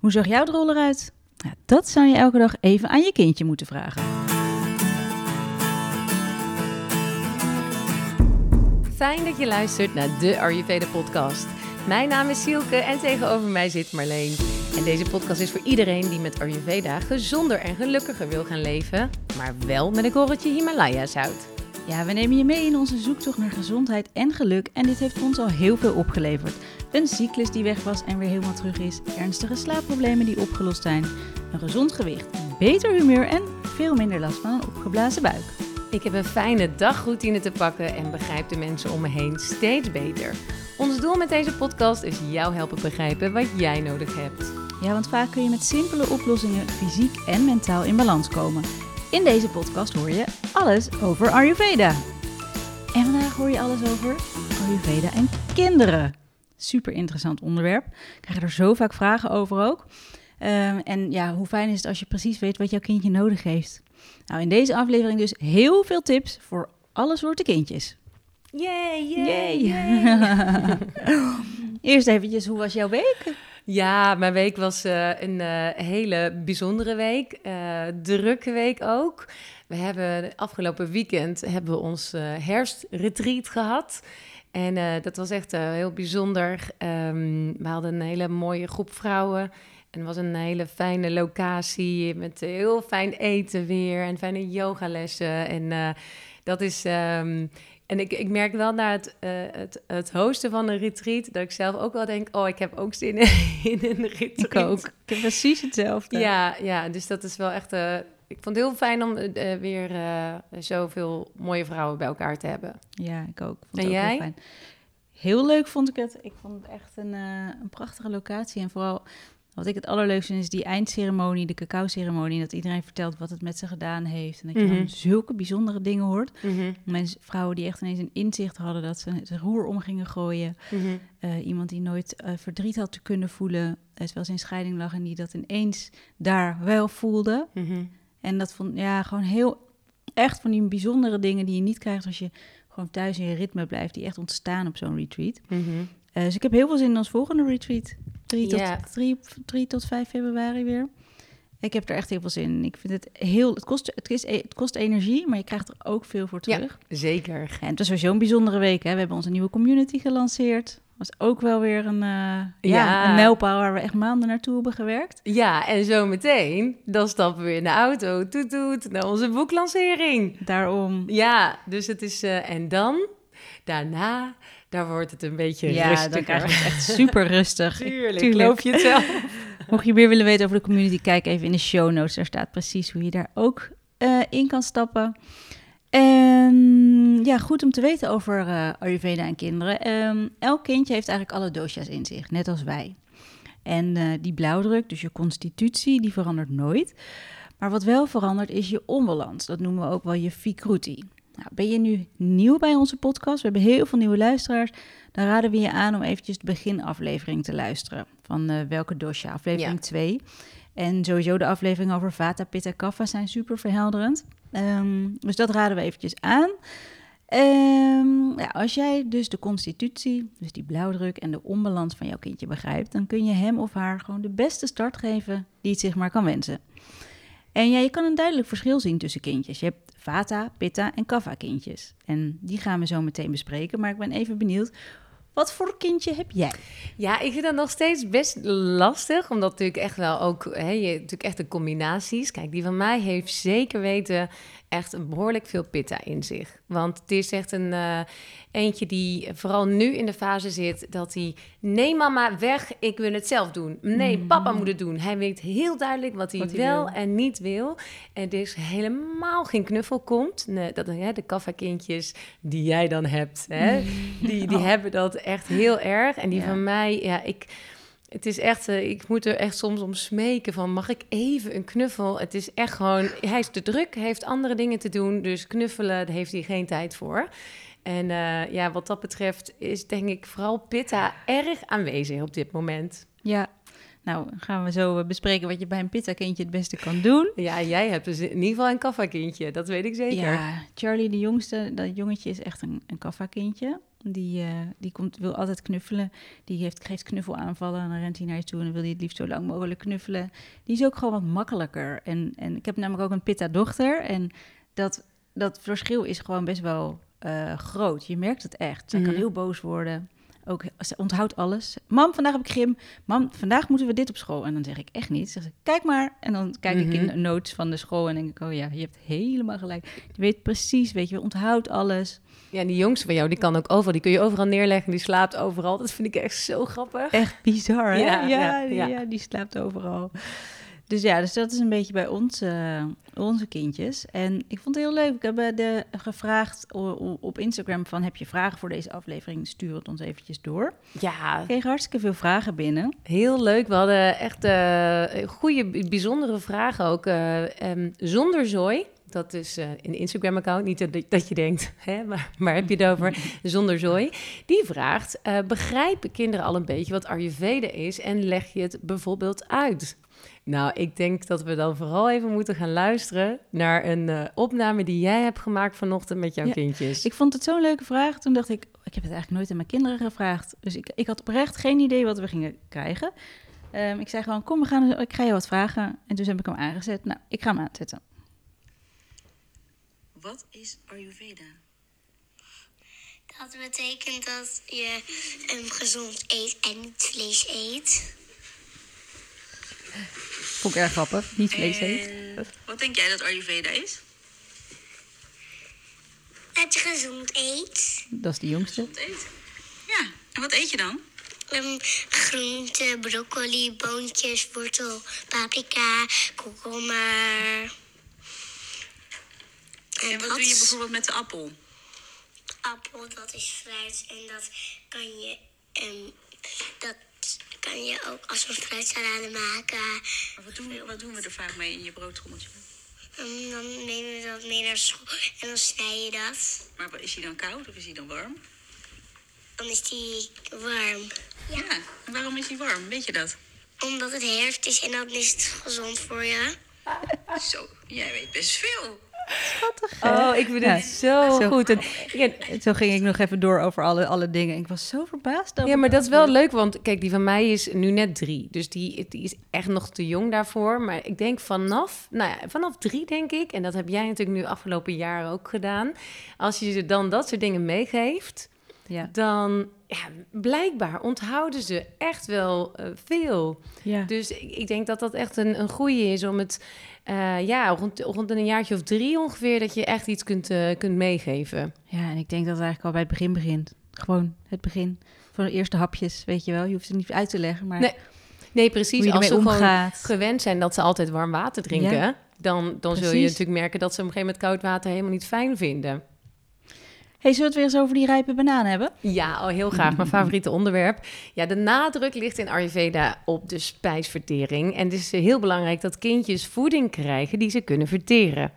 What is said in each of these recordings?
Hoe zag jouw rol eruit? Nou, dat zou je elke dag even aan je kindje moeten vragen. Fijn dat je luistert naar de Ayurveda podcast. Mijn naam is Sielke en tegenover mij zit Marleen. En deze podcast is voor iedereen die met Ayurveda gezonder en gelukkiger wil gaan leven, maar wel met een korreltje Himalaya zout. Ja, we nemen je mee in onze zoektocht naar gezondheid en geluk en dit heeft ons al heel veel opgeleverd. Een cyclus die weg was en weer helemaal terug is, ernstige slaapproblemen die opgelost zijn, een gezond gewicht, beter humeur en veel minder last van een opgeblazen buik. Ik heb een fijne dagroutine te pakken en begrijp de mensen om me heen steeds beter. Ons doel met deze podcast is jou helpen begrijpen wat jij nodig hebt. Ja, want vaak kun je met simpele oplossingen fysiek en mentaal in balans komen. In deze podcast hoor je alles over Ayurveda. En vandaag hoor je alles over Ayurveda en kinderen. Super interessant onderwerp. Ik krijg er zo vaak vragen over ook. Ehm, en ja, hoe fijn is het als je precies weet wat jouw kindje nodig heeft. Nou, in deze aflevering dus heel veel tips voor alle soorten kindjes. Yay, yay, Yay. Eerst eventjes, hoe was jouw week? Ja, mijn week was eh, een eh, hele bijzondere week. eh, drukke week ook. We hebben afgelopen weekend hebben we ons herfstretreat gehad. En dat was echt heel bijzonder. Ehm, we hadden een hele mooie groep vrouwen. En het was een hele fijne locatie met heel fijn eten weer en fijne yogalessen. En dat is... ehm, en ik, ik merk wel na het, eh, het, het hosten van een retreat... dat ik zelf ook wel denk... oh, ik heb ook zin in, in een retreat. Ik heb precies hetzelfde. Ja, ja, dus dat is wel echt... eh, ik vond het heel fijn om eh, weer zoveel mooie vrouwen bij elkaar te hebben. Ja, ik ook. Vond het En ook jij? Heel, fijn. heel leuk vond ik het. Ik vond het echt een, een prachtige locatie. En vooral wat ik het allerleukste vind is die eindceremonie, de cacao-ceremonie. Dat iedereen vertelt wat het met ze gedaan heeft. En dat je Mhm. dan zulke bijzondere dingen hoort. Mensen, vrouwen die echt ineens een inzicht hadden dat ze het roer om gingen gooien. Eh, iemand die nooit eh, verdriet had te kunnen voelen, eh, terwijl ze in scheiding lag en die dat ineens daar wel voelde. En dat vond ja, gewoon heel echt van die bijzondere dingen die je niet krijgt als je gewoon thuis in je ritme blijft, die echt ontstaan op zo'n retreat. Dus ik heb heel veel zin in ons volgende retreat. 3 tot, Ja. 3, 3 tot 5 februari weer. Ik heb er echt heel veel zin in. Ik vind het heel. Het kost, het, is, het kost energie, maar je krijgt er ook veel voor Ja. terug. Zeker. En het was sowieso een bijzondere week. Hè? We hebben onze nieuwe community gelanceerd. Was ook wel weer een, eh, ja. Ja. een mijlpaal waar we echt maanden naartoe hebben gewerkt. Ja, en zo meteen, dan stappen we in de auto, toet toet, naar onze boeklancering. Daarom. Ja, dus het is... eh, en dan, daarna, daar wordt het een beetje Ja, rustiger. dan krijg je het echt super rustig. Tuurlijk, Tuurlijk. je het zelf? Mocht je meer willen weten over de community, kijk even in de show notes. Daar staat precies hoe je daar ook eh, in kan stappen. En ja, goed om te weten over eh, Ayurveda en kinderen. Ehm, elk kindje heeft eigenlijk alle dosha's in zich, net als wij. En eh, die blauwdruk, dus je constitutie, die verandert nooit. Maar wat wel verandert is je onbalans. Dat noemen we ook wel je vikruti. Nou, ben je nu nieuw bij onze podcast? We hebben heel veel nieuwe luisteraars. Dan raden we je aan om eventjes de beginaflevering te luisteren. Van eh, welke dosha? Aflevering Ja. 2. En sowieso de aflevering over Vata, Pitta, Kapha zijn super verhelderend. Ehm, dus dat raden we eventjes aan. Ehm, ja, als jij dus de constitutie, dus die blauwdruk en de onbalans van jouw kindje begrijpt, dan kun je hem of haar gewoon de beste start geven die het zich maar kan wensen. En ja, je kan een duidelijk verschil zien tussen kindjes. Je hebt Vata, Pitta en Kapha kindjes. En die gaan we zo meteen bespreken. Maar ik ben even benieuwd, wat voor kindje heb jij? Ja, ik vind dat nog steeds best lastig, omdat natuurlijk echt wel ook, hè, je, natuurlijk echt de combinaties. Kijk, die van mij heeft zeker weten echt een behoorlijk veel pitta in zich. Want het is echt een eh, eentje die vooral nu in de fase zit dat hij, nee mama, weg, ik wil het zelf doen. Nee, papa moet het doen. Hij weet heel duidelijk wat hij, Wat hij wel wil. en niet wil. En is helemaal geen knuffel komt. Nee, dat, hè, de kaffa-kindjes die jij dan hebt, hè, die, die Oh. hebben dat echt heel erg. En die Ja. van mij, ja, ik... Het is echt, eh, ik moet er echt soms om smeken van, mag ik even een knuffel? Het is echt gewoon, hij is te druk, heeft andere dingen te doen, dus knuffelen, daar heeft hij geen tijd voor. En eh, ja, wat dat betreft is denk ik vooral Pitta erg aanwezig op dit moment. Ja, nou gaan we zo eh, bespreken wat je bij een pitta-kindje het beste kan doen. Ja, jij hebt dus in ieder geval een kaffa-kindje, dat weet ik zeker. Ja, Charlie, de jongste, dat jongetje is echt een, een kaffa-kindje. Die, eh, die komt, wil altijd knuffelen. Die heeft, geeft knuffelaanvallen en dan rent hij naar je toe en dan wil hij het liefst zo lang mogelijk knuffelen. Die is ook gewoon wat makkelijker. En, en ik heb namelijk ook een pitta-dochter en dat, dat verschil is gewoon best wel eh, groot. Je merkt het echt. Zij kan Mhm. heel boos worden. Ook, ze onthoudt alles. Mam, vandaag heb ik gym. Mam, vandaag moeten we dit op school. En dan zeg ik echt niet. Zeg ze, kijk maar. En dan kijk ik in Mhm. de notes van de school en denk ik, oh ja, je hebt helemaal gelijk. Je weet precies, weet je, onthoudt alles. Ja, en die jongste van jou, die kan ook overal. Die kun je overal neerleggen. Die slaapt overal. Dat vind ik echt zo grappig. Echt bizar, hè? Ja, ja. ja, die slaapt overal. Dus ja, dus dat is een beetje bij ons, eh, onze kindjes. En ik vond het heel leuk. Ik heb eh, de, gevraagd op Instagram van... heb je vragen voor deze aflevering? Stuur het ons eventjes door. Ja, Ik kreeg hartstikke veel vragen binnen. heel leuk. We hadden echt eh goede, bijzondere vragen ook. eh, ehm, zonder zooi. Dat is eh, een Instagram-account. Niet dat, dat je denkt, hè, maar waar heb je het over? Zonder zooi. Die vraagt, eh, begrijpen kinderen al een beetje wat Ayurveda is... en leg je het bijvoorbeeld uit? Nou, ik denk dat we dan vooral even moeten gaan luisteren... naar een eh, opname die jij hebt gemaakt vanochtend met jouw Ja, kindjes. Ik vond het zo'n leuke vraag. Toen dacht ik, ik heb het eigenlijk nooit aan mijn kinderen gevraagd. Dus ik, ik had oprecht geen idee wat we gingen krijgen. Ehm, ik zei gewoon, kom, we gaan, ik ga je wat vragen. En toen heb ik hem aangezet. Nou, ik ga hem aanzetten. Wat is Ayurveda? Dat betekent dat je um, gezond eet en niet vlees eet. Vond ik erg grappig. Niet vlees eet. En wat denk jij dat Ayurveda is? Dat je gezond eet. Dat is de jongste. Wat eten? Ja, en wat eet je dan? Um, groente, broccoli, boontjes, wortel, paprika, komkommer. En wat doe je bijvoorbeeld met de appel? Appel, dat is fruit en dat kan je, um, dat kan je ook als een fruitsalade maken. Maar Wat doen, wat doen we er vaak mee in je broodtrommeltje? Um, dan nemen we dat mee naar school en dan snij je dat. Maar is hij dan koud of is hij dan warm? Dan is die warm. Ja. En waarom is hij warm? Weet je dat? Omdat het herfst is en dan is het gezond voor je. Zo, jij weet best veel. Oh, ik vind Ja, het zo, zo- goed. En, ja, Zo ging ik nog even door over alle, alle dingen. Ik was zo verbaasd. over Ja, maar dat is wel leuk, want kijk, die van mij is nu net drie. Dus die, die is echt nog te jong daarvoor. Maar ik denk vanaf, nou ja, vanaf drie denk ik, en dat heb jij natuurlijk nu afgelopen jaar ook gedaan. Als je ze dan dat soort dingen meegeeft, Ja. dan ja, blijkbaar onthouden ze echt wel eh, veel. Ja. Dus ik, ik denk dat dat echt een, een goede is om het, eh, ja, rond, rond een jaartje of drie ongeveer, dat je echt iets kunt, eh, kunt meegeven. ja, en ik denk dat het eigenlijk al bij het begin begint. Gewoon het begin. Van de eerste hapjes, weet je wel. Je hoeft het niet uit te leggen, maar Nee, Nee, precies. Als ze gewoon gewend zijn dat ze altijd warm water drinken, Ja. dan, dan zul je natuurlijk merken dat ze op een gegeven moment koud water helemaal niet fijn vinden. Hey, zullen we het weer eens over die rijpe banaan hebben? Ja, oh, heel graag. Mijn favoriete onderwerp. Ja, de nadruk ligt in Ayurveda op de spijsvertering. En het is eh, heel belangrijk dat kindjes voeding krijgen die ze kunnen verteren.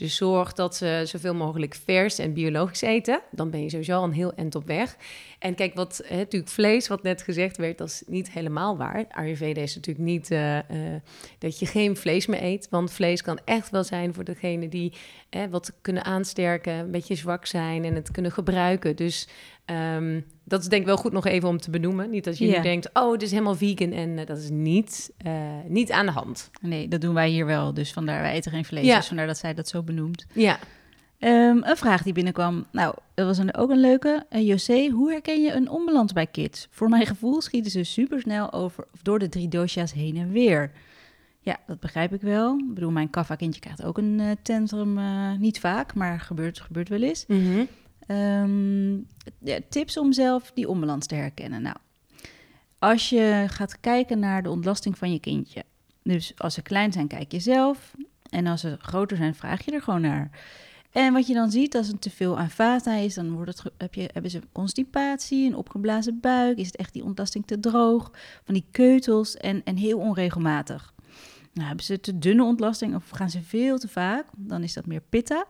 Dus zorg dat ze zoveel mogelijk vers en biologisch eten. Dan ben je sowieso al een heel eind op weg. En kijk, wat hè, natuurlijk vlees, wat net gezegd werd, dat is niet helemaal waar. Ayurveda is natuurlijk niet eh, eh, dat je geen vlees meer eet. Want vlees kan echt wel zijn voor degene die wat kunnen aansterken, een beetje zwak zijn en het kunnen gebruiken. Dus ehm, dat is denk ik wel goed nog even om te benoemen. Niet dat je nu denkt, oh, het is helemaal vegan. En eh, dat is niet, eh, niet aan de hand. Nee, dat doen wij hier wel. Dus vandaar, wij eten geen vlees. Ja. Dus vandaar dat zij dat zo benoemt. Ja, Ehm, een vraag die binnenkwam. Nou, dat was een, ook een leuke. Eh, José, hoe herken je een onbalans bij kids? Voor mijn gevoel schieten ze supersnel over of door de drie dosha's heen en weer. Ja, dat begrijp ik wel. Ik bedoel, mijn kaffa-kindje krijgt ook een eh, tantrum. niet vaak, maar gebeurt, gebeurt wel eens. Ehm, ja, tips om zelf die onbalans te herkennen. Nou, als je gaat kijken naar de ontlasting van je kindje. Dus als ze klein zijn, kijk je zelf. En als ze groter zijn, vraag je er gewoon naar. En wat je dan ziet, als er te veel aan vata is, dan wordt het, heb je, hebben ze constipatie, een opgeblazen buik. Is het echt die ontlasting te droog, van die keutels en, en heel onregelmatig. Nou, hebben ze te dunne ontlasting of gaan ze veel te vaak, dan is dat meer pitta.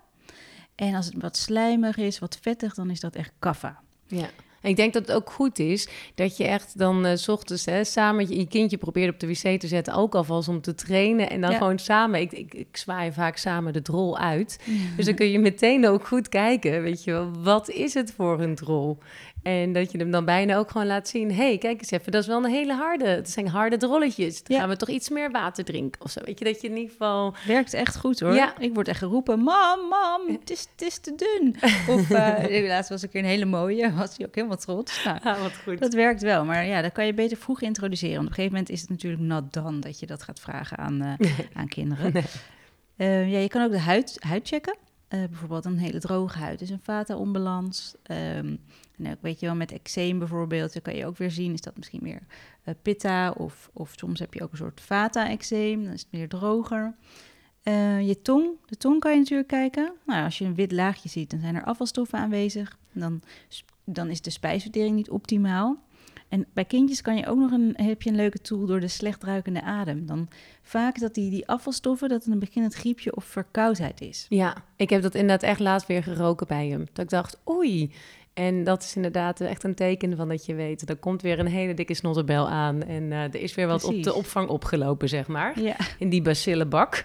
En als het wat slijmig is, wat vettig, dan is dat echt kaffa. Ja. En ik denk dat het ook goed is dat je echt dan eh, s ochtends hè, samen je, je kindje probeert op de wc te zetten, ook alvast om te trainen. En dan Ja. gewoon samen, ik, ik, ik zwaai vaak samen de drol uit. Dus dan kun je meteen ook goed kijken, weet je wel, wat is het voor een drol? En dat je hem dan bijna ook gewoon laat zien. hey, kijk eens even, dat is wel een hele harde. Het zijn harde drolletjes. Dan Ja. gaan we toch iets meer water drinken of zo. Weet je, dat je in ieder geval... Werkt echt goed hoor. Ja. Ik word echt geroepen, mam, mam, het is, het is te dun. Of eh laatst was een keer een hele mooie, was hij ook helemaal trots. Nou, Ah, wat goed. dat werkt wel, maar ja, dat kan je beter vroeg introduceren. Want op een gegeven moment is het natuurlijk not done dat je dat gaat vragen aan, eh, aan kinderen. Eh, ja, je kan ook de huid, huid checken. Bijvoorbeeld een hele droge huid is een vata-onbalans. Ehm, en ook weet je wel, met eczeem bijvoorbeeld, dan kan je ook weer zien, is dat misschien meer eh, pitta of, of soms heb je ook een soort vata-eczeem, dan is het meer droger. Eh, je tong, de tong kan je natuurlijk kijken. Nou, als je een wit laagje ziet, dan zijn er afvalstoffen aanwezig. Dan, dan is de spijsvertering niet optimaal. En bij kindjes kan je ook nog een, heb je een leuke tool door de slecht ruikende adem. Dan vaak dat die, die afvalstoffen, dat het een beginnend griepje of verkoudheid is. Ja, ik heb dat inderdaad echt laatst weer geroken bij hem. Dat ik dacht, oei. En dat is inderdaad echt een teken van dat je weet... er komt weer een hele dikke snotterbel aan... en eh, er is weer wat op de opvang opgelopen, zeg maar. Ja, in die bacillenbak.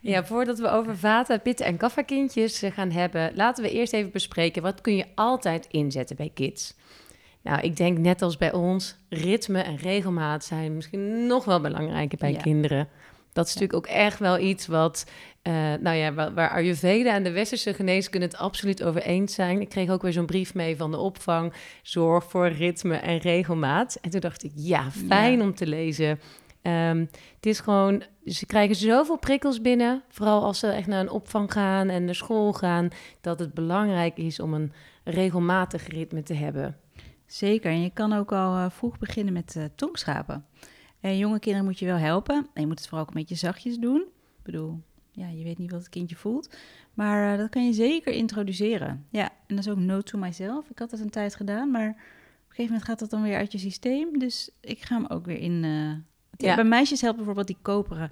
Ja, voordat we over vata, pitten en kaffakindjes eh, gaan hebben, laten we eerst even bespreken wat kun je altijd inzetten bij kids. Nou, ik denk net als bij ons, ritme en regelmaat zijn misschien nog wel belangrijker bij Ja. kinderen. Dat is natuurlijk ook echt wel iets wat, eh, nou ja, waar, waar Ayurveda en de westerse geneeskunde het absoluut over eens zijn. Ik kreeg ook weer zo'n brief mee van de opvang, zorg voor ritme en regelmaat. En toen dacht ik, ja, fijn Ja. om te lezen. Ehm, het is gewoon, ze krijgen zoveel prikkels binnen, vooral als ze echt naar een opvang gaan en naar school gaan, dat het belangrijk is om een regelmatig ritme te hebben. zeker. En je kan ook al eh, vroeg beginnen met eh tongschapen. En jonge kinderen moet je wel helpen. En je moet het vooral ook een beetje zachtjes doen. Ik bedoel, ja, je weet niet wat het kindje voelt. Maar eh, dat kan je zeker introduceren. Ja, en dat is ook note to myself. Ik had dat een tijd gedaan, maar op een gegeven moment gaat dat dan weer uit je systeem. Dus ik ga hem ook weer in... eh, ja. Bij meisjes helpt bijvoorbeeld die koperen.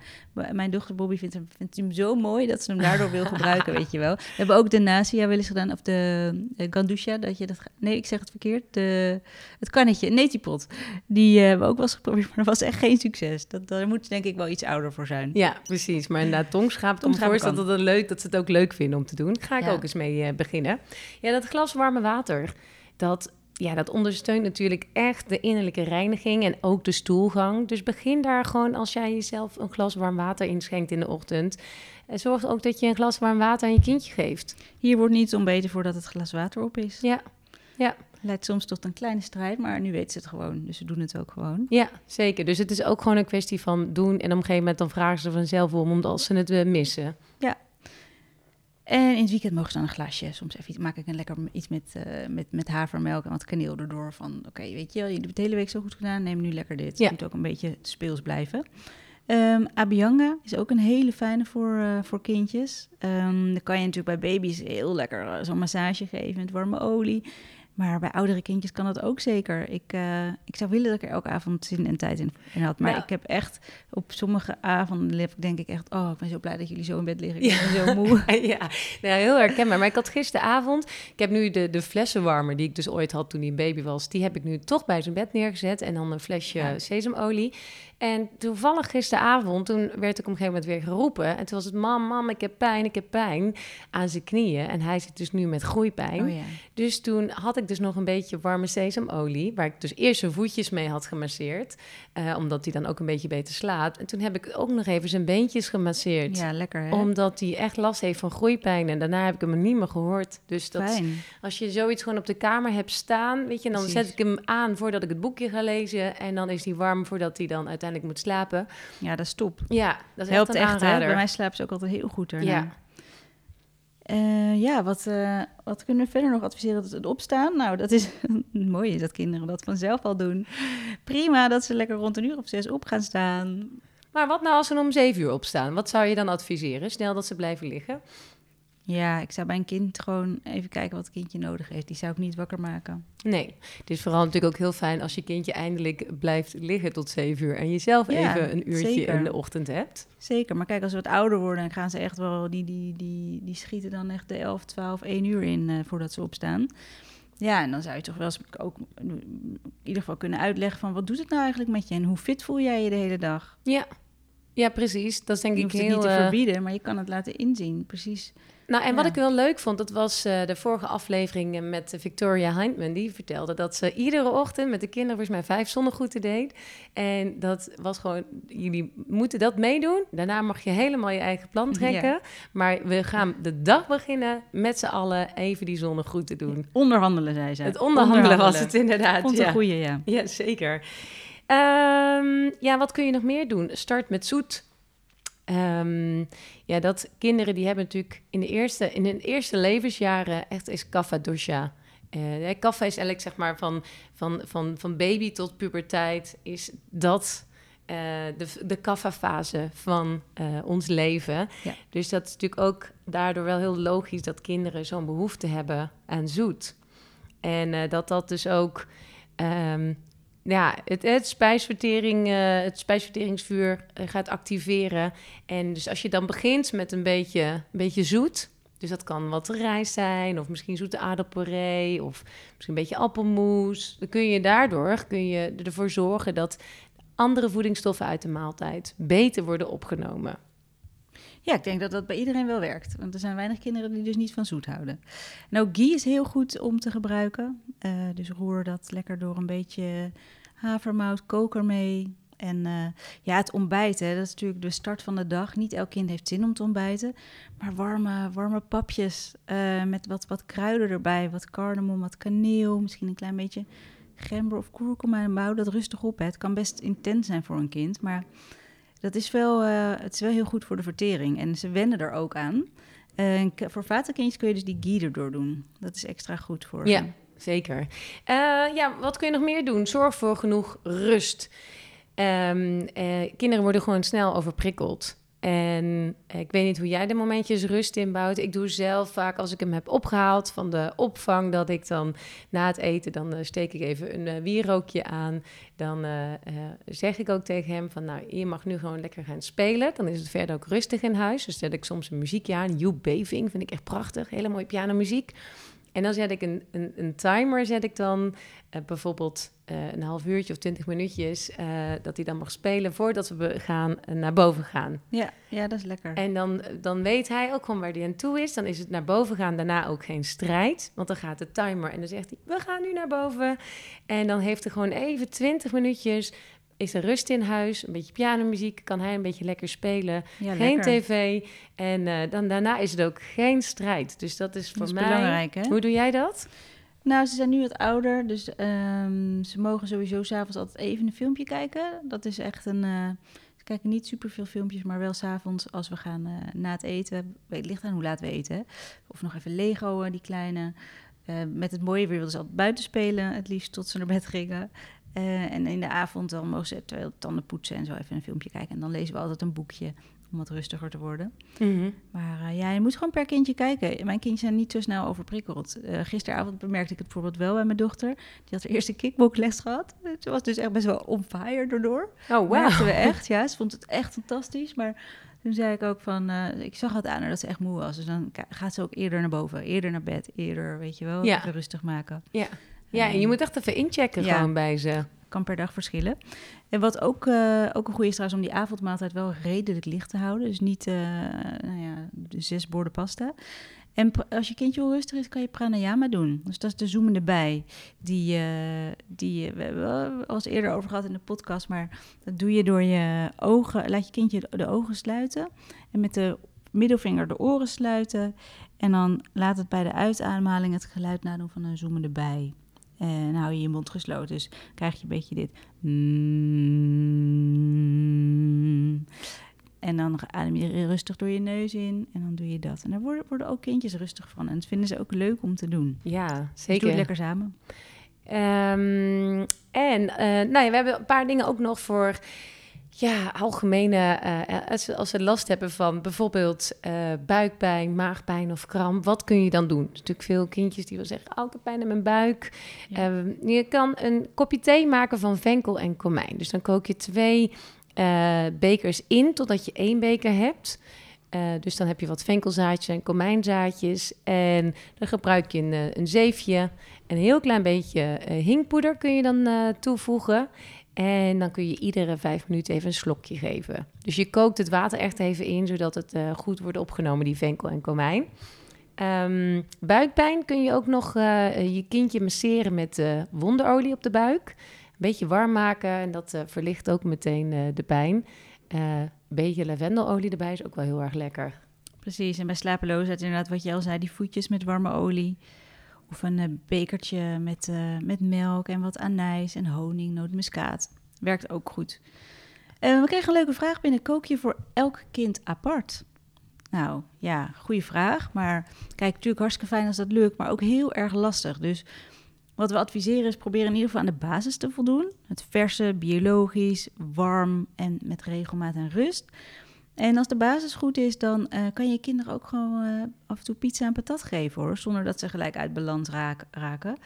Mijn dochter Bobby vindt hem, vindt hem zo mooi dat ze hem daardoor wil gebruiken, weet je wel. We hebben ook de Nasia wel eens gedaan, of de uh, Gandusha, dat je dat... Nee, ik zeg het verkeerd. De, het kannetje, een netipot. Die eh, hebben we ook wel eens geprobeerd, maar dat was echt geen succes. Dat, daar moet je denk ik wel iets ouder voor zijn. Ja, precies. Maar inderdaad, tongschaap, ik kan voorstellen dat, het leuk, dat ze het ook leuk vinden om te doen. Ga ik Ja. ook eens mee eh, beginnen. Ja, dat glas warme water, dat, ja, dat ondersteunt natuurlijk echt de innerlijke reiniging en ook de stoelgang. Dus begin daar gewoon als jij jezelf een glas warm water inschenkt in de ochtend. En zorg ook dat je een glas warm water aan je kindje geeft. Hier wordt niet ontbeten voordat het glas water op is. Ja, ja, Leidt soms tot een kleine strijd, maar nu weten ze het gewoon. Dus ze doen het ook gewoon. ja, zeker. Dus het is ook gewoon een kwestie van doen. En op een gegeven moment dan vragen ze vanzelf om, omdat ze het eh, missen. En in het weekend mogen ze dan een glasje. Soms even maak ik een lekker iets met, eh, met, met havermelk en wat kaneel erdoor. Van oké, weet je wel, je hebt het de hele week zo goed gedaan. Neem nu lekker dit. Ja. Het moet ook een beetje speels blijven. Ehm Abhyanga is ook een hele fijne voor, eh, voor kindjes. Ehm, dan kan je natuurlijk bij baby's heel lekker eh, zo'n massage geven met warme olie. Maar bij oudere kindjes kan dat ook zeker. Ik, eh, ik zou willen dat ik er elke avond zin en tijd in, had. Maar Nou. ik heb echt op sommige avonden leef- denk ik echt... oh, ik ben zo blij dat jullie zo in bed liggen. Ik ben zo moe. ja, nou, heel herkenbaar. Maar ik had gisteravond, ik heb nu de, de flessenwarmer die ik dus ooit had toen hij een baby was, die heb ik nu toch bij zijn bed neergezet en dan een flesje Ja. sesamolie. En toevallig gisteravond, toen werd ik op een gegeven moment weer geroepen. En toen was het, mam, mam, ik heb pijn, ik heb pijn aan zijn knieën. En hij zit dus nu met groeipijn. Oh ja. Dus toen had ik dus nog een beetje warme sesamolie, waar ik dus eerst zijn voetjes mee had gemasseerd, eh, omdat hij dan ook een beetje beter slaapt. En toen heb ik ook nog even zijn beentjes gemasseerd Ja, lekker hè? omdat hij echt last heeft van groeipijn. En daarna heb ik hem niet meer gehoord. Dus dat, Fijn. als je zoiets gewoon op de kamer hebt staan, weet je, dan Precies. zet ik hem aan voordat ik het boekje ga lezen. En dan is hij warm voordat hij dan uiteindelijk moet slapen. Ja, dat is top. Ja, dat is Helpt echt een echt, hè? Bij mij slaapt ze ook altijd heel goed daarna. Ja. Eh, ja, wat, eh, wat kunnen we verder nog adviseren? Het opstaan? Nou, dat is mooi is dat kinderen dat vanzelf al doen. Prima dat ze lekker rond een uur of zes op gaan staan. Maar wat nou als ze om zeven uur opstaan? Wat zou je dan adviseren? Snel dat ze blijven liggen? Ja, ik zou bij een kind gewoon even kijken wat het kindje nodig heeft. Die zou ik niet wakker maken. Nee, het is vooral natuurlijk ook heel fijn als je kindje eindelijk blijft liggen tot zeven uur. En jezelf Ja, even een uurtje zeker. in de ochtend hebt. Zeker, maar kijk, als ze wat ouder worden, dan gaan ze echt wel... Die, die, die, die schieten dan echt de 11, 12, 1 uur in eh, voordat ze opstaan. Ja, en dan zou je toch wel eens ook in ieder geval kunnen uitleggen van... wat doet het nou eigenlijk met je en hoe fit voel jij je de hele dag? Ja, ja precies. Dat is denk Je ik hoeft het heel... niet te eh, verbieden, maar je kan het laten inzien. Precies Nou, en wat Ja. ik wel leuk vond, dat was eh, de vorige aflevering eh, met Victoria Heintman. Die vertelde dat ze iedere ochtend met de kinderen volgens mij vijf zonnegroeten deed. En dat was gewoon, jullie moeten dat meedoen. Daarna mag je helemaal je eigen plan trekken. Maar we gaan de dag beginnen met z'n allen even die zonnegroeten doen. Onderhandelen, zei ze. Het onderhandelen was het inderdaad. Vond ja. een goeie, ja. Ja, zeker. Ehm, ja, wat kun je nog meer doen? Start met zoet. Ehm, ja, dat kinderen die hebben natuurlijk in de eerste, in hun eerste levensjaren echt is kaffa dosha. Eh kaffa is eigenlijk zeg maar van, van, van, van baby tot puberteit is dat eh, de, de kaffa-fase van eh, ons leven. Ja. Dus dat is natuurlijk ook daardoor wel heel logisch dat kinderen zo'n behoefte hebben aan zoet. En dat dat dus ook ehm, ja, het, het, spijsvertering, eh, het spijsverteringsvuur eh, gaat activeren. En dus als je dan begint met een beetje, een beetje zoet... Dus dat kan wat rijst zijn, of misschien zoete aardappelpuree, of misschien een beetje appelmoes. Dan kun je daardoor kun je ervoor zorgen dat andere voedingsstoffen uit de maaltijd beter worden opgenomen. Ja, ik denk dat dat bij iedereen wel werkt. Want er zijn weinig kinderen die dus niet van zoet houden. En ook ghee is heel goed om te gebruiken. Eh, dus roer dat lekker door een beetje havermout, koker mee. En eh, ja, het ontbijten, dat is natuurlijk de start van de dag. Niet elk kind heeft zin om te ontbijten. Maar warme, warme papjes eh, met wat, wat kruiden erbij. Wat cardamom, wat kaneel, misschien een klein beetje gember of kurkuma. En bouw dat rustig op. Hè. Het kan best intens zijn voor een kind, maar dat is wel, eh, het is wel heel goed voor de vertering. En ze wennen er ook aan. Eh, voor vatenkindjes kun je dus die ghee erdoor doen. Dat is extra goed voor Ja, ze. zeker. Eh, ja, wat kun je nog meer doen? Zorg voor genoeg rust. Ehm, eh, kinderen worden gewoon snel overprikkeld. En eh, ik weet niet hoe jij de momentjes rust inbouwt. Ik doe zelf vaak als ik hem heb opgehaald van de opvang, dat ik dan na het eten, dan eh, steek ik even een eh, wierookje aan. Dan zeg ik ook tegen hem van, nou, je mag nu gewoon lekker gaan spelen. Dan is het verder ook rustig in huis. Dus zet ik soms een muziekje aan. Joep Beving vind ik echt prachtig. Hele mooie pianomuziek. En dan zet ik een, een, een timer, zet ik dan eh, bijvoorbeeld eh, een half uurtje of twintig minuutjes, eh, dat hij dan mag spelen voordat we gaan, naar boven gaan. Ja, ja, dat is lekker. En dan, dan weet hij ook gewoon waar hij aan toe is. Dan is het naar boven gaan daarna ook geen strijd, want dan gaat de timer en dan zegt hij, we gaan nu naar boven. En dan heeft hij gewoon even twintig minuutjes, is er rust in huis, een beetje pianomuziek, kan hij een beetje lekker spelen. ja, Geen lekker. tv. En eh, dan, daarna is het ook geen strijd. Dus dat is voor Dat is mij. belangrijk, hè? Hoe doe jij dat? Nou, ze zijn nu wat ouder, dus ehm, ze mogen sowieso s'avonds altijd even een filmpje kijken. Dat is echt een... eh, ze kijken niet superveel filmpjes, maar wel s'avonds als we gaan eh, na het eten. Het ligt aan hoe laat we eten. hè. Of nog even Lego, die kleine. Met het mooie weer wilden ze altijd buiten spelen, het liefst tot ze naar bed gingen. Eh, en in de avond dan mogen ze terwijl tanden poetsen en zo even een filmpje kijken. En dan lezen we altijd een boekje om wat rustiger te worden. Maar eh, ja, je moet gewoon per kindje kijken. Mijn kindjes zijn niet zo snel overprikkeld. Eh, gisteravond bemerkte ik het bijvoorbeeld wel bij mijn dochter. Die had haar eerste kickboxles gehad. Ze was dus echt best wel on fire daardoor. Oh, wow. We echt, ja. Ze vond het echt fantastisch. Maar toen zei ik ook van... ik zag het aan haar dat ze echt moe was. Dus dan gaat ze ook eerder naar boven. Eerder naar bed. Eerder, weet je wel. Ja. Even rustig maken. Ja. Ja, en je moet echt even inchecken Ja. gewoon bij ze. Kan per dag verschillen. En wat ook, eh, ook een goede is trouwens om die avondmaaltijd wel redelijk licht te houden. Dus niet eh, nou ja, de zes borden pasta. En als je kindje heel rustig is, kan je pranayama doen. Dus dat is de zoemende bij. Die, eh, die we hebben wel al eens eerder over gehad in de podcast. Maar dat doe je door je ogen. Laat je kindje de ogen sluiten. En met de middelvinger de oren sluiten. En dan laat het bij de uitademhaling het geluid nadoen van een zoemende bij. En hou je je mond gesloten. Dus krijg je een beetje dit. Mm. En dan adem je rustig door je neus in. En dan doe je dat. En daar worden, worden ook kindjes rustig van. En dat vinden ze ook leuk om te doen. Ja, Dus doe zeker. het lekker samen. Ehm, en eh, nou ja, we hebben een paar dingen ook nog voor ja, algemene, eh, als, ze, als ze last hebben van bijvoorbeeld eh, buikpijn, maagpijn of kramp, wat kun je dan doen? Er zijn natuurlijk veel kindjes die wel zeggen, oh, ik heb pijn in mijn buik. Ja. Ehm, je kan een kopje thee maken van venkel en komijn. Dus dan kook je twee eh, bekers in totdat je één beker hebt. Eh, dus dan heb je wat venkelzaadjes en komijnzaadjes. En dan gebruik je een, eh, een zeefje. Een heel klein beetje eh, hinkpoeder kun je dan eh, toevoegen. En dan kun je iedere vijf minuten even een slokje geven. Dus je kookt het water echt even in, zodat het eh, goed wordt opgenomen, die venkel en komijn. Ehm, buikpijn kun je ook nog eh, je kindje masseren met uh, wonderolie op de buik. Een beetje warm maken en dat verlicht ook meteen de pijn. Een beetje lavendelolie erbij is ook wel heel erg lekker. Precies, en bij slapeloosheid inderdaad wat je al zei, die voetjes met warme olie. Of een uh, bekertje met, uh, met melk en wat anijs en honing, nootmuskaat. Werkt ook goed. Uh, we kregen een leuke vraag binnen. Kook je voor elk kind apart? Nou ja, goede vraag. Maar kijk, natuurlijk hartstikke fijn als dat lukt, maar ook heel erg lastig. Dus wat we adviseren is proberen in ieder geval aan de basis te voldoen. Het verse, biologisch, warm en met regelmaat en rust. En als de basis goed is, dan uh, kan je kinderen ook gewoon uh, af en toe pizza en patat geven hoor, zonder dat ze gelijk uit balans raak, raken.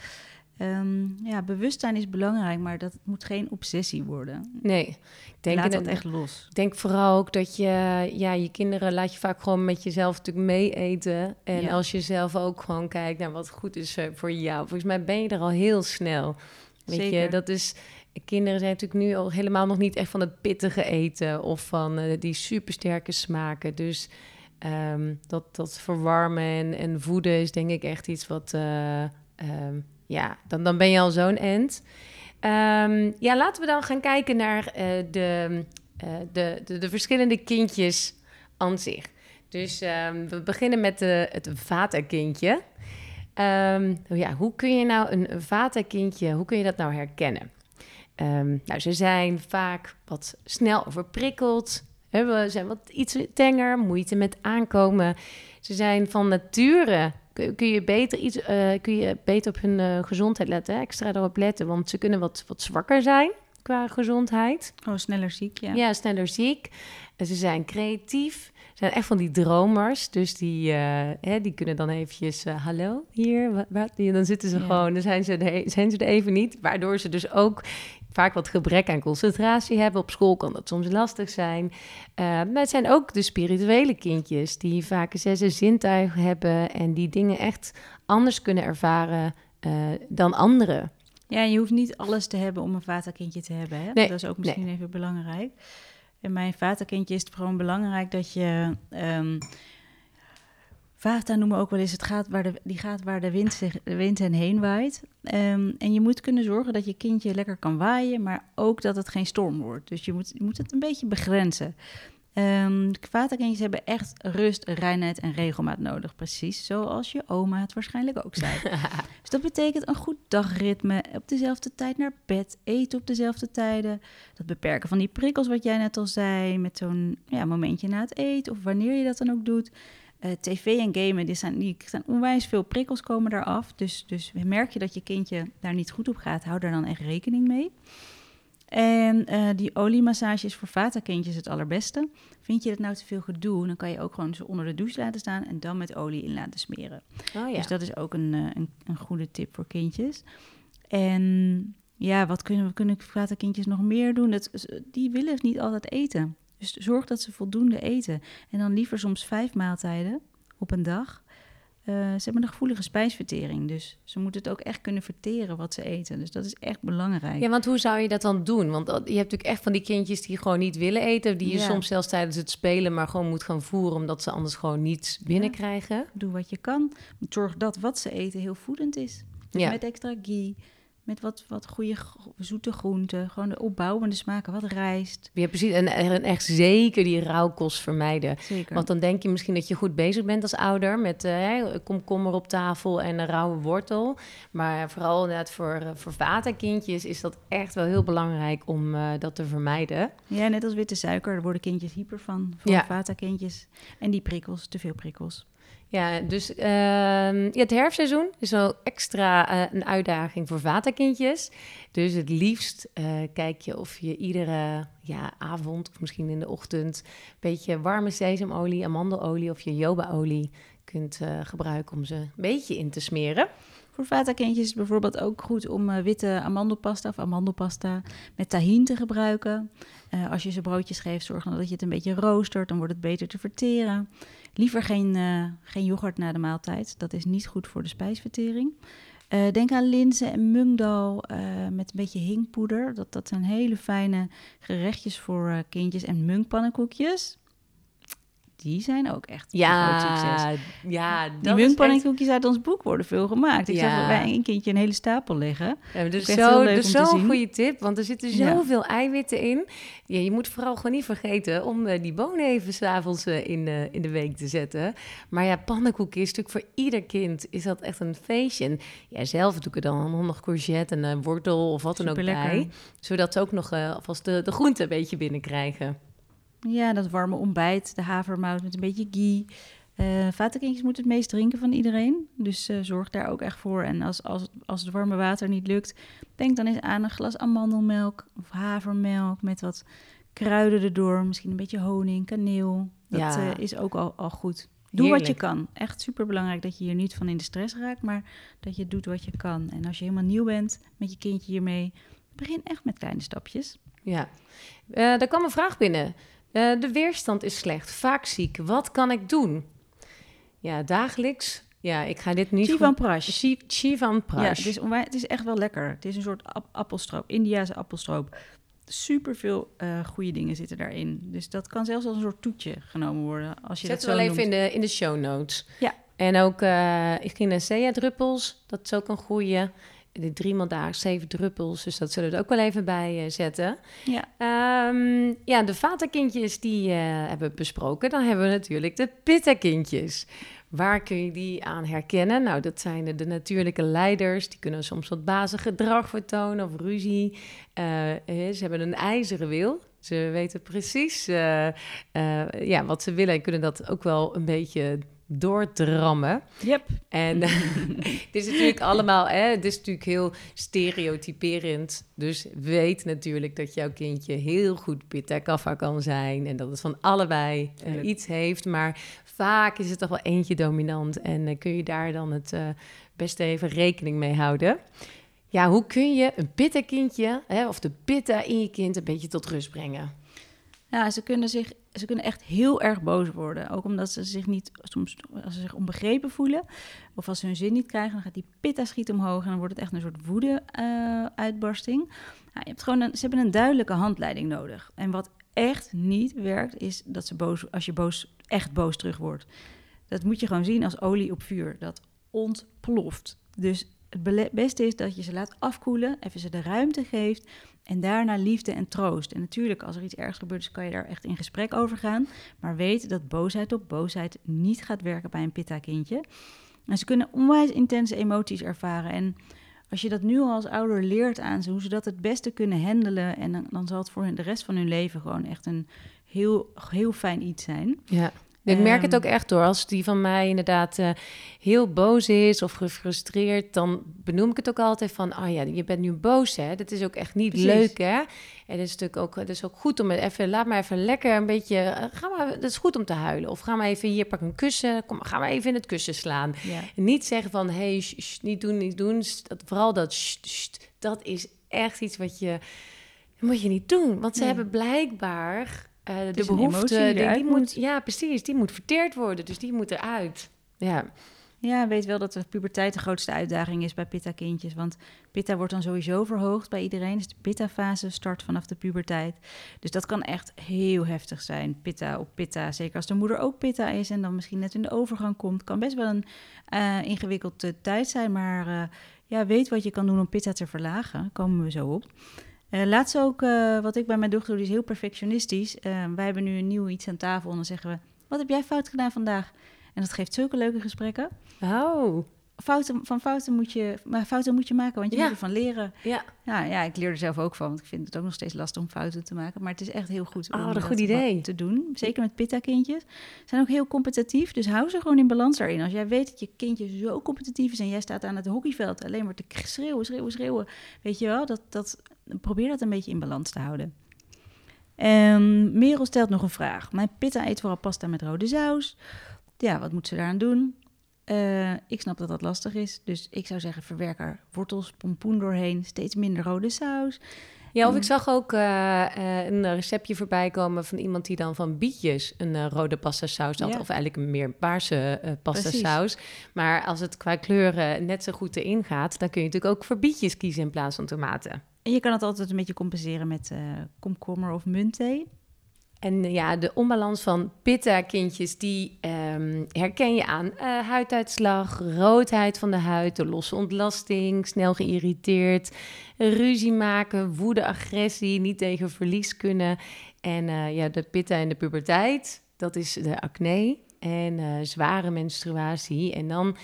Um, ja, bewustzijn is belangrijk, maar dat moet geen obsessie worden. Nee, ik denk laat dat echt los. Ik denk vooral ook dat je, ja, je kinderen laat je vaak gewoon met jezelf natuurlijk mee eten. En ja. als je zelf ook gewoon kijkt naar wat goed is voor jou, volgens mij ben je er al heel snel. Weet Zeker. je, dat is kinderen zijn natuurlijk nu al helemaal nog niet echt van het pittige eten of van uh, die supersterke smaken. Dus um, dat, dat verwarmen en, en, voeden is denk ik echt iets wat, uh, um, ja, dan, dan ben je al zo'n end. Um, ja, laten we dan gaan kijken naar uh, de, de, de, de, verschillende kindjes aan zich. Dus we beginnen met de, het vata-kindje. ja, hoe kun je nou een vata-kindje, hoe kun je dat nou herkennen? Um, nou, ze zijn vaak wat snel overprikkeld. Ze zijn wat iets tenger, moeite met aankomen. Ze zijn van nature. Kun, je, beter iets, uh, kun je beter op hun uh, gezondheid letten, extra erop letten, want ze kunnen wat, wat zwakker zijn qua gezondheid. Oh, sneller ziek, ja. Ja, sneller ziek. Ze zijn creatief. Ze zijn echt van die dromers. Dus die, uh, hè, die kunnen dan eventjes... Uh, hallo, hier, wat, wat? Dan zitten ze ja. gewoon... Dan zijn ze, zijn ze er even niet. Waardoor ze dus ook vaak wat gebrek aan concentratie hebben. Op school kan dat soms lastig zijn. Uh, maar het zijn ook de spirituele kindjes... die vaak zes zintuigen hebben... en die dingen echt anders kunnen ervaren dan anderen. Ja, je hoeft niet alles te hebben om een vaterkindje te hebben. Hè? Nee, dat is ook misschien nee. even belangrijk. En mijn vaterkindje is het gewoon belangrijk dat je. Um, Vata noemen we ook wel eens, het gaat waar de, die gaat waar de wind, zich, de wind hen heen waait. Um, en je moet kunnen zorgen dat je kindje lekker kan waaien, maar ook dat het geen storm wordt. Dus je moet, je moet het een beetje begrenzen. Um, vaterkindjes hebben echt rust, reinheid en regelmaat nodig. Precies zoals je oma het waarschijnlijk ook zei. dus dat betekent een goed dagritme, op dezelfde tijd naar bed, eten op dezelfde tijden. Dat beperken van die prikkels wat jij net al zei, met zo'n ja, momentje na het eten of wanneer je dat dan ook doet. Uh, TV en gamen, die zijn, die zijn onwijs veel prikkels komen eraf. Dus, dus merk je dat je kindje daar niet goed op gaat, hou daar dan echt rekening mee. En uh, die oliemassage is voor vata-kindjes het allerbeste. Vind je dat nou te veel gedoe, dan kan je ook gewoon ze onder de douche laten staan en dan met olie in laten smeren. Oh, ja. Dus dat is ook een, uh, een, een, goede tip voor kindjes. En ja, wat kunnen, kunnen vata-kindjes nog meer doen? Dat, die willen niet altijd eten. Dus zorg dat ze voldoende eten. En dan liever soms vijf maaltijden op een dag. Uh, ze hebben een gevoelige spijsvertering, dus ze moeten het ook echt kunnen verteren wat ze eten. Dus dat is echt belangrijk. Ja, want hoe zou je dat dan doen? Want je hebt natuurlijk echt van die kindjes die gewoon niet willen eten, die je ja. soms zelfs tijdens het spelen maar gewoon moet gaan voeren, omdat ze anders gewoon niets binnenkrijgen. Ja. Doe wat je kan. Zorg dat wat ze eten heel voedend is. Dus ja. met extra ghee, met wat, wat goede zoete groenten. Gewoon de opbouwende smaken, wat rijst. Ja, precies. En, en echt zeker die rauwkost vermijden. Zeker. Want dan denk je misschien dat je goed bezig bent als ouder... met uh, komkommer op tafel en een rauwe wortel. Maar vooral inderdaad voor, uh, voor vatenkindjes is dat echt wel heel belangrijk om uh, dat te vermijden. Ja, net als witte suiker, daar worden kindjes hyper van. Voor ja. vatenkindjes. En die prikkels, te veel prikkels. Ja, dus uh, ja, het herfstseizoen is wel extra uh, een uitdaging voor vaterkindjes. Dus het liefst uh, kijk je of je iedere ja, avond of misschien in de ochtend... een beetje warme sesamolie, amandelolie of je jobaolie kunt eh, gebruiken... om ze een beetje in te smeren. Voor vaterkindjes is het bijvoorbeeld ook goed om witte amandelpasta of amandelpasta met tahin te gebruiken. Als je ze broodjes geeft, zorg dan dat je het een beetje roostert, dan wordt het beter te verteren. Liever geen, uh, geen yoghurt na de maaltijd, dat is niet goed voor de spijsvertering. Eh, denk aan linzen en mungdal eh, met een beetje hinkpoeder. Dat, dat zijn hele fijne gerechtjes voor eh, kindjes. En munkpannenkoekjes, die zijn ook echt een groot succes. Ja, ja Die dat echt... munkpannenkoekjes uit ons boek worden veel gemaakt. Ik Ja. zag bij een kindje een hele stapel liggen. Ja, dat heel zo, dat te zo'n goede tip, want er zitten Ja. zoveel eiwitten in. Ja, je moet vooral gewoon niet vergeten om eh, die bonen even s'avonds avonds in, eh, in de week te zetten. Maar ja, pannenkoeken is natuurlijk voor ieder kind is dat echt een feestje. En ja, zelf doe ik er dan nog courgette en een wortel of wat dan ook bij. Zodat ze ook nog alvast de, de groente een beetje binnenkrijgen. Ja, dat warme ontbijt, de havermout met een beetje ghee. Eh vatenkindjes moeten het meest drinken van iedereen. Dus eh, zorg daar ook echt voor. En als, als, als het warme water niet lukt, denk dan eens aan een glas amandelmelk of havermelk met wat kruiden erdoor. Misschien een beetje honing, kaneel. Dat Ja. eh, is ook al, al goed. Doe wat je kan. Echt super belangrijk dat je hier niet van in de stress raakt, maar dat je doet wat je kan. En als je helemaal nieuw bent met je kindje hiermee, begin echt met kleine stapjes. Ja, er kwam een vraag binnen. Eh, de weerstand is slecht, vaak ziek. Wat kan ik doen? Ja, dagelijks. Ja, ik ga dit niet... Chivan Prash. Chi- Chivan Prash. Ja, het is, het is echt wel lekker. Het is een soort ap- appelstroop, Indiase appelstroop. Super veel goede dingen zitten daarin. Dus dat kan zelfs als een soort toetje genomen worden. Als je Zet het wel even noemt. in de, in de show notes. Ja. En ook uh, Echinacea-druppels, dat is ook een goede. De driemaal daags zeven druppels, dus dat zullen we er ook wel even bij eh, zetten. Ja. Ehm, ja, de vatenkindjes die eh, hebben we besproken. Dan hebben we natuurlijk de pittakindjes. Waar kun je die aan herkennen? Nou, dat zijn de, de natuurlijke leiders. Die kunnen soms wat bazig gedrag vertonen of ruzie. Eh, ze hebben een ijzeren wil. Ze weten precies ja, wat ze willen en kunnen dat ook wel een beetje doordrammen. Yep. En het is natuurlijk allemaal, hè, het is natuurlijk heel stereotyperend. Dus weet natuurlijk dat jouw kindje heel goed pitta kaffa kan zijn. En dat het van allebei eh, iets heeft. Maar vaak is het toch wel eentje dominant. En eh, kun je daar dan het eh, beste even rekening mee houden. Ja, hoe kun je een pitta kindje, hè, of de pitta in je kind, een beetje tot rust brengen? Ja, ze kunnen, zich, ze kunnen echt heel erg boos worden. Ook omdat ze zich niet, soms als ze zich onbegrepen voelen. Of als ze hun zin niet krijgen, dan gaat die pitta schiet omhoog. En dan wordt het echt een soort woede-uitbarsting. nou, je hebt gewoon een, ze hebben een duidelijke handleiding nodig. En wat echt niet werkt, is dat ze boos, als je boos, echt boos terug wordt. Dat moet je gewoon zien als olie op vuur. Dat ontploft. Dus het beste is dat je ze laat afkoelen, even ze de ruimte geeft en daarna liefde en troost. En natuurlijk, als er iets ergs gebeurt, is, kan je daar echt in gesprek over gaan. Maar weet dat boosheid op boosheid niet gaat werken bij een pitta-kindje. En ze kunnen onwijs intense emoties ervaren. En als je dat nu al als ouder leert aan ze, hoe ze dat het beste kunnen handelen, en dan, dan zal het voor hun de rest van hun leven gewoon echt een heel, heel fijn iets zijn. Ja. Ik merk het Ehm. ook echt door. Als die van mij inderdaad eh, heel boos is of gefrustreerd, dan benoem ik het ook altijd van: oh ja, je bent nu boos, hè? Dat is ook echt niet Precies. leuk, hè? En het is natuurlijk ook, het is ook goed om het even, laat maar even lekker een beetje, eh, ga maar, het is goed om te huilen. Of ga maar even hier, pak een kussen, kom, ga maar even in het kussen slaan. Ja. En niet zeggen van: hey, sh, sh, niet doen, niet doen. Dat, vooral dat, dat is echt iets wat je, dat moet je niet doen. Want ze Nee. hebben blijkbaar eh, de behoefte, die die, moet. moet, ja, precies, die moet verteerd worden. Dus die moet eruit. Ja, Ja, weet wel dat de puberteit de grootste uitdaging is bij pitta-kindjes. Want pitta wordt dan sowieso verhoogd bij iedereen. Dus de pitta-fase start vanaf de puberteit. Dus dat kan echt heel heftig zijn. Pitta op pitta. Zeker als de moeder ook pitta is en dan misschien net in de overgang komt. Kan best wel een eh ingewikkelde tijd zijn. Maar eh, ja, weet wat je kan doen om pitta te verlagen. Komen we zo op. Eh laatst ook, eh, wat ik bij mijn dochter doe, die is heel perfectionistisch. Eh, wij hebben nu een nieuw iets aan tafel en dan zeggen we... Wat heb jij fout gedaan vandaag? En dat geeft zulke leuke gesprekken oh, fouten, van fouten moet, je, maar fouten moet je maken, want je Ja. moet ervan leren. ja. Ja, ja, ik leer er zelf ook van, want ik vind het ook nog steeds lastig om fouten te maken. Maar het is echt heel goed om Oh, een dat goed idee. te doen. Zeker met pitta-kindjes. Ze zijn ook heel competitief, dus hou ze gewoon in balans daarin. Als jij weet dat je kindje zo competitief is en jij staat aan het hockeyveld alleen maar te schreeuwen, schreeuwen, schreeuwen. Weet je wel, dat, dat, probeer dat een beetje in balans te houden. Ehm Merel stelt nog een vraag. Mijn pitta eet vooral pasta met rode saus. Ja, wat moet ze daaraan doen? Eh, ik snap dat dat lastig is. Dus ik zou zeggen, verwerk er wortels, pompoen doorheen. Steeds minder rode saus. Ja, of ik zag ook eh, eh, een receptje voorbij komen van iemand die dan van bietjes een rode pasta saus had. Ja. Of eigenlijk een meer paarse pasta saus. Maar als het qua kleuren net zo goed erin gaat, dan kun je natuurlijk ook voor bietjes kiezen in plaats van tomaten. En je kan het altijd een beetje compenseren met eh, komkommer of muntthee. En eh, ja, de onbalans van pitta-kindjes, die ehm, herken je aan eh, huiduitslag, roodheid van de huid, de losse ontlasting, snel geïrriteerd, ruzie maken, woede, agressie, niet tegen verlies kunnen. En ja, de pitta in de puberteit, dat is de acne en zware menstruatie. En dan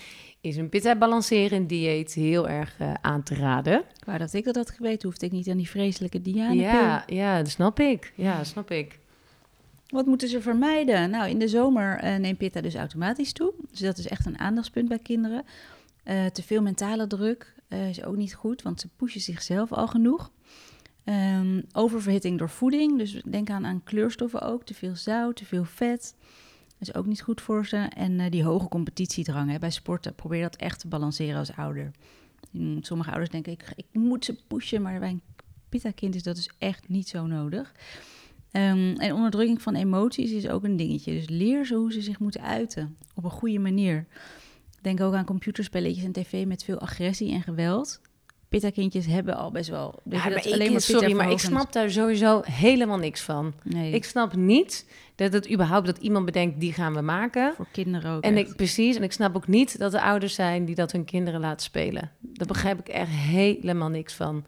is een pitta-balancerend dieet heel erg eh, aan te raden. Wou dat ik dat had geweten, hoefde ik niet aan die vreselijke Diana. Ja, ja, dat snap ik. Ja, snap ik. Wat moeten ze vermijden? Nou, in de zomer eh, neemt pitta dus automatisch toe. Dus dat is echt een aandachtspunt bij kinderen. Eh, te veel mentale druk is ook niet goed, want ze pushen zichzelf al genoeg. Ehm, oververhitting door voeding, dus denk aan, aan kleurstoffen ook. Te veel zout, te veel vet. Is ook niet goed voor ze. En eh, die hoge competitiedrang hè, bij sporten, probeer dat echt te balanceren als ouder. Mm, Sommige ouders denken, ik, ik moet ze pushen, maar bij een pitta-kind is dat dus echt niet zo nodig. Ehm, en onderdrukking van emoties is ook een dingetje. Dus leer ze hoe ze zich moeten uiten op een goede manier. Denk ook aan computerspelletjes en tv met veel agressie en geweld. Pitta-kindjes hebben al best wel... weet Ja, je, maar dat is ik, sorry, maar ik snap daar sowieso helemaal niks van. Nee, Ik snap niet dat het überhaupt dat iemand bedenkt, die gaan we maken. voor kinderen ook En echt. ik, precies, en ik snap ook niet dat er ouders zijn die dat hun kinderen laten spelen. Daar begrijp ik echt helemaal niks van.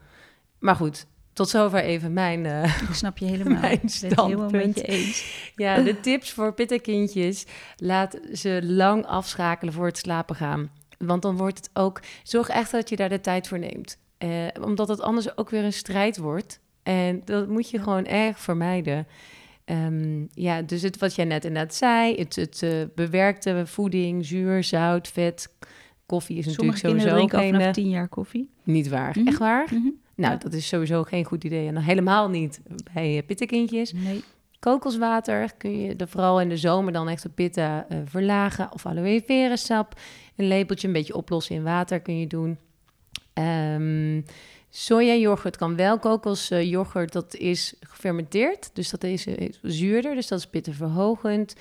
Maar goed, tot zover even mijn, eh, Ik snap je helemaal. Mijn ben het standpunt. je eens. ja, de tips voor pittenkindjes. Laat ze lang afschakelen voor het slapen gaan. Want dan wordt het ook, zorg echt dat je daar de tijd voor neemt. Eh, omdat het anders ook weer een strijd wordt. En dat moet je gewoon erg vermijden. Ehm, ja, dus het, wat jij net inderdaad zei, het, het eh, bewerkte voeding, zuur, zout, vet, koffie is natuurlijk Sommige sowieso drinken geen... vanaf eh, tien jaar koffie. niet waar. Mhm. Echt waar? Mhm. Nou, Ja. dat is sowieso geen goed idee. En dan helemaal niet bij pittenkindjes. Nee. Kokoswater kun je er vooral in de zomer dan echt de pitta eh, verlagen. Of aloe vera sap. Een lepeltje een beetje oplossen in water kun je doen. Ehm sojayoghurt kan wel. Kokosyoghurt, dat is gefermenteerd. Dus dat is, eh, zuurder. Dus dat is pittenverhogend.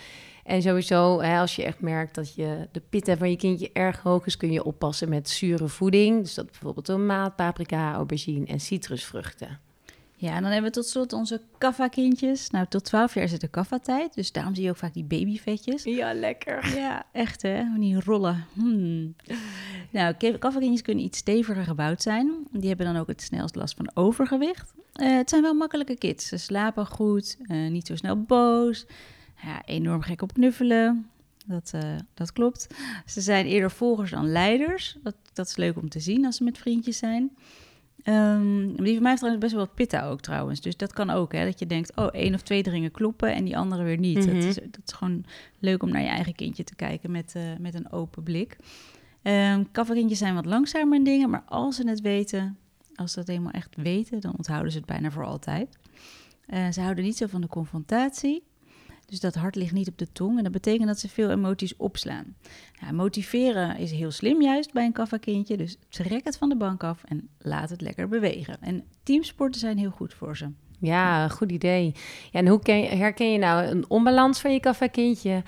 En sowieso, als je echt merkt dat je de pitta van je kindje erg hoog is... kun je oppassen met zure voeding. Dus dat bijvoorbeeld tomaat, paprika, aubergine en citrusvruchten. Ja, en dan hebben we tot slot onze kaffa-kindjes. Nou, tot 12 jaar is het de kaffa-tijd. Dus daarom zie je ook vaak die babyvetjes. Ja, lekker. Ja, echt hè, die rollen. Hmm. Nou, kafferkindjes kunnen iets steviger gebouwd zijn. Die hebben dan ook het snelst last van overgewicht. Eh, het zijn wel makkelijke kids. Ze slapen goed, eh, niet zo snel boos. Ja, enorm gek op knuffelen. Dat, eh, dat klopt. Ze zijn eerder volgers dan leiders. Dat, dat is leuk om te zien als ze met vriendjes zijn. Ehm, die van mij heeft trouwens best wel wat pitta ook trouwens. Dus dat kan ook, hè. Dat je denkt, oh, één of twee dringen kloppen en die andere weer niet. Mhm. dat, is, dat is gewoon leuk om naar je eigen kindje te kijken met, eh, met een open blik. Ehm kafferkindjes zijn wat langzamer in dingen, maar als ze het weten, als ze het helemaal echt weten, dan onthouden ze het bijna voor altijd. Eh, ze houden niet zo van de confrontatie. Dus dat hart ligt niet op de tong. En dat betekent dat ze veel emoties opslaan. Motiveren is heel slim juist bij een kafferkindje. Dus trek het van de bank af en laat het lekker bewegen. En teamsporten zijn heel goed voor ze. Ja, goed idee. Ja, en hoe herken je nou een onbalans van je kaffa-kindje?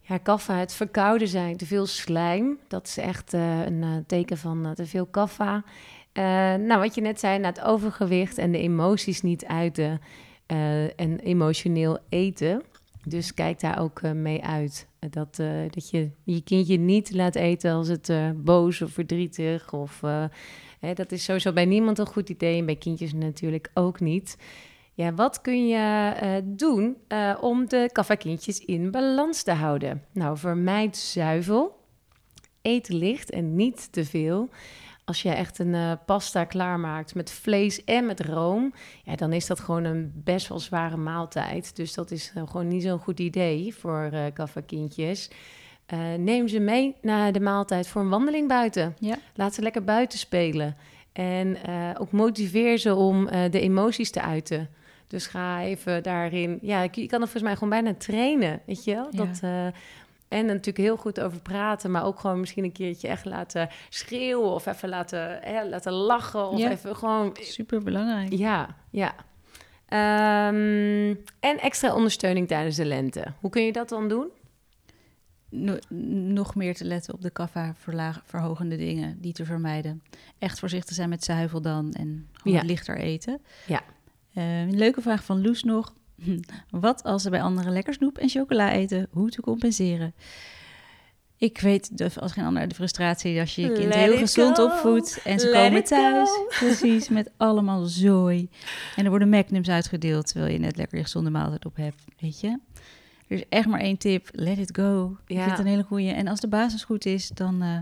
Ja, kaffa, het verkouden zijn, te veel slijm. Dat is echt eh, een eh, teken van eh, te veel kaffa. Nou, wat je net zei, na het overgewicht en de emoties niet uiten en emotioneel eten. Dus kijk daar ook eh, mee uit. Dat, eh, dat je je kindje niet laat eten als het eh, boos of verdrietig. Of, eh, hè, dat is sowieso bij niemand een goed idee en bij kindjes natuurlijk ook niet. Ja, wat kun je eh, doen eh, om de kaffa-kindjes in balans te houden? Nou, vermijd zuivel. Eet licht en niet te veel. Als je echt een eh, pasta klaarmaakt met vlees en met room, ja, dan is dat gewoon een best wel zware maaltijd. Dus dat is eh, gewoon niet zo'n goed idee voor kaffa-kindjes. Eh, neem ze mee naar de maaltijd voor een wandeling buiten. Ja. Laat ze lekker buiten spelen. En ook motiveer ze om de emoties te uiten. Dus ga even daarin. Ja, je kan er volgens mij gewoon bijna trainen. Weet je wel? Dat, En natuurlijk heel goed over praten, maar ook gewoon misschien een keertje echt laten schreeuwen of even laten, hè, laten lachen of Ja. even gewoon... Super belangrijk. Ja, ja. Ehm, en extra ondersteuning tijdens de lente. Hoe kun je dat dan doen? No- nog meer te letten op de kaffa verhogende dingen, die te vermijden. Echt voorzichtig zijn met zuivel dan en gewoon Ja. lichter eten. Ja. Eh, een leuke vraag van Loes nog. Wat als ze bij anderen lekker snoep en chocola eten? Hoe te compenseren? Ik weet de, als geen ander de frustratie als je je kind Let heel gezond go. opvoedt en ze Let komen thuis. go. Precies, met allemaal zooi. En er worden magnums uitgedeeld terwijl je net lekker je gezonde maaltijd op hebt, weet je. Er is echt maar één tip, let it go. Ik Ja. vind het een hele goeie. En als de basis goed is, dan eh,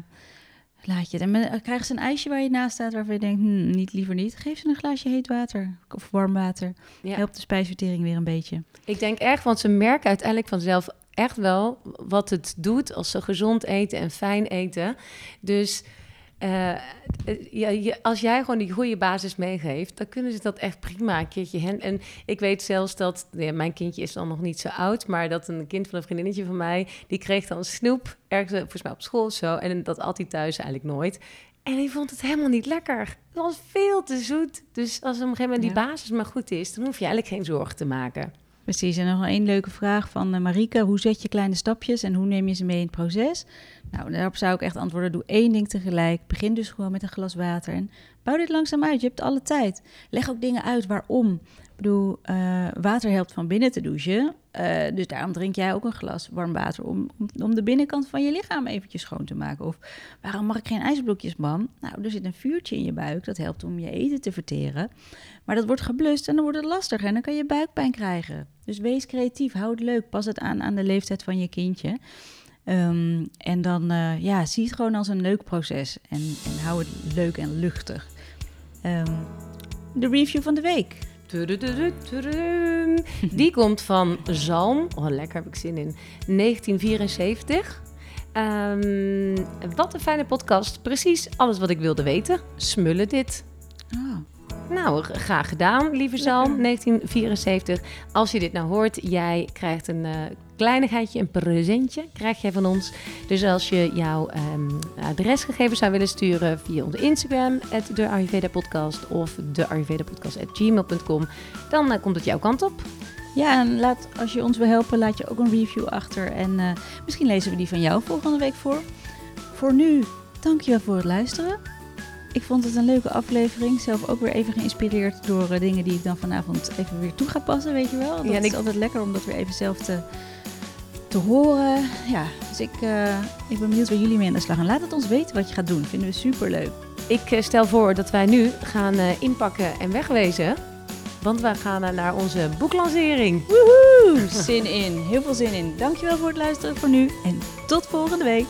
laat je het. En dan krijgen ze een ijsje waar je naast staat waarvan je denkt, hm, niet liever niet. Geef ze een glaasje heet water of warm water. Ja. Helpt de spijsvertering weer een beetje. Ik denk echt, want ze merken uiteindelijk vanzelf echt wel wat het doet als ze gezond eten en fijn eten. Dus eh, ja, je- als jij gewoon die goede basis meegeeft, dan kunnen ze dat echt prima een keertje. Hen en ik weet zelfs dat, ja, mijn kindje is dan nog niet zo oud, maar dat een kind van een vriendinnetje van mij, die kreeg dan snoep ergens, eh, volgens mij op school of zo, en dat at hij thuis eigenlijk nooit. En die vond het helemaal niet lekker. Het was veel te zoet. Dus als op een gegeven moment die Ja. basis maar goed is, dan hoef je eigenlijk geen zorgen te maken. Precies, en nog één leuke vraag van uh, Marike. Hoe zet je kleine stapjes en hoe neem je ze mee in het proces? Nou, daarop zou ik echt antwoorden, doe één ding tegelijk. Begin dus gewoon met een glas water en bouw dit langzaam uit. Je hebt alle tijd. Leg ook dingen uit waarom. Bedoel, uh, water helpt van binnen te douchen. Uh, dus daarom drink jij ook een glas warm water om, om, de binnenkant van je lichaam eventjes schoon te maken. Of waarom mag ik geen ijsblokjes, mam? Nou, er zit een vuurtje in je buik. Dat helpt om je eten te verteren. Maar dat wordt geblust en dan wordt het lastig en dan kan je buikpijn krijgen. Dus wees creatief, hou het leuk. Pas het aan aan de leeftijd van je kindje. Um, en dan, uh, ja, zie het gewoon als een leuk proces. En, hou het leuk en luchtig. Um, de review van de week. Die komt van Zalm. Oh, lekker heb ik zin in. 1974. Um, wat een fijne podcast. Precies alles wat ik wilde weten. Smullen dit. Oh. Nou, graag gedaan, lieve Zalm, 1974. Als je dit nou hoort, jij krijgt een uh, kleinigheidje, een presentje, krijg jij van ons. Dus als je jouw um, adresgegevens zou willen sturen via onze Instagram, de Ayurveda Podcast of de Ayurveda Podcast gmail.com, dan uh, komt het jouw kant op. Ja, en laat, als je ons wil helpen, laat je ook een review achter. En uh, misschien lezen we die van jou volgende week voor. Voor nu, dankjewel voor het luisteren. Ik vond het een leuke aflevering. Zelf ook weer even geïnspireerd door uh, dingen die ik dan vanavond even weer toe ga passen, weet je wel. Dat Ja, is ik... altijd lekker om dat weer even zelf te, te horen. Ja, dus ik, uh, ik ben benieuwd waar jullie mee aan de slag gaan. Laat het ons weten wat je gaat doen. Vinden we super leuk. Ik uh, stel voor dat wij nu gaan inpakken en wegwezen. Want wij gaan naar onze boeklancering. Woehoe! Zin in. Heel veel zin in. Dankjewel voor het luisteren voor nu. En tot volgende week.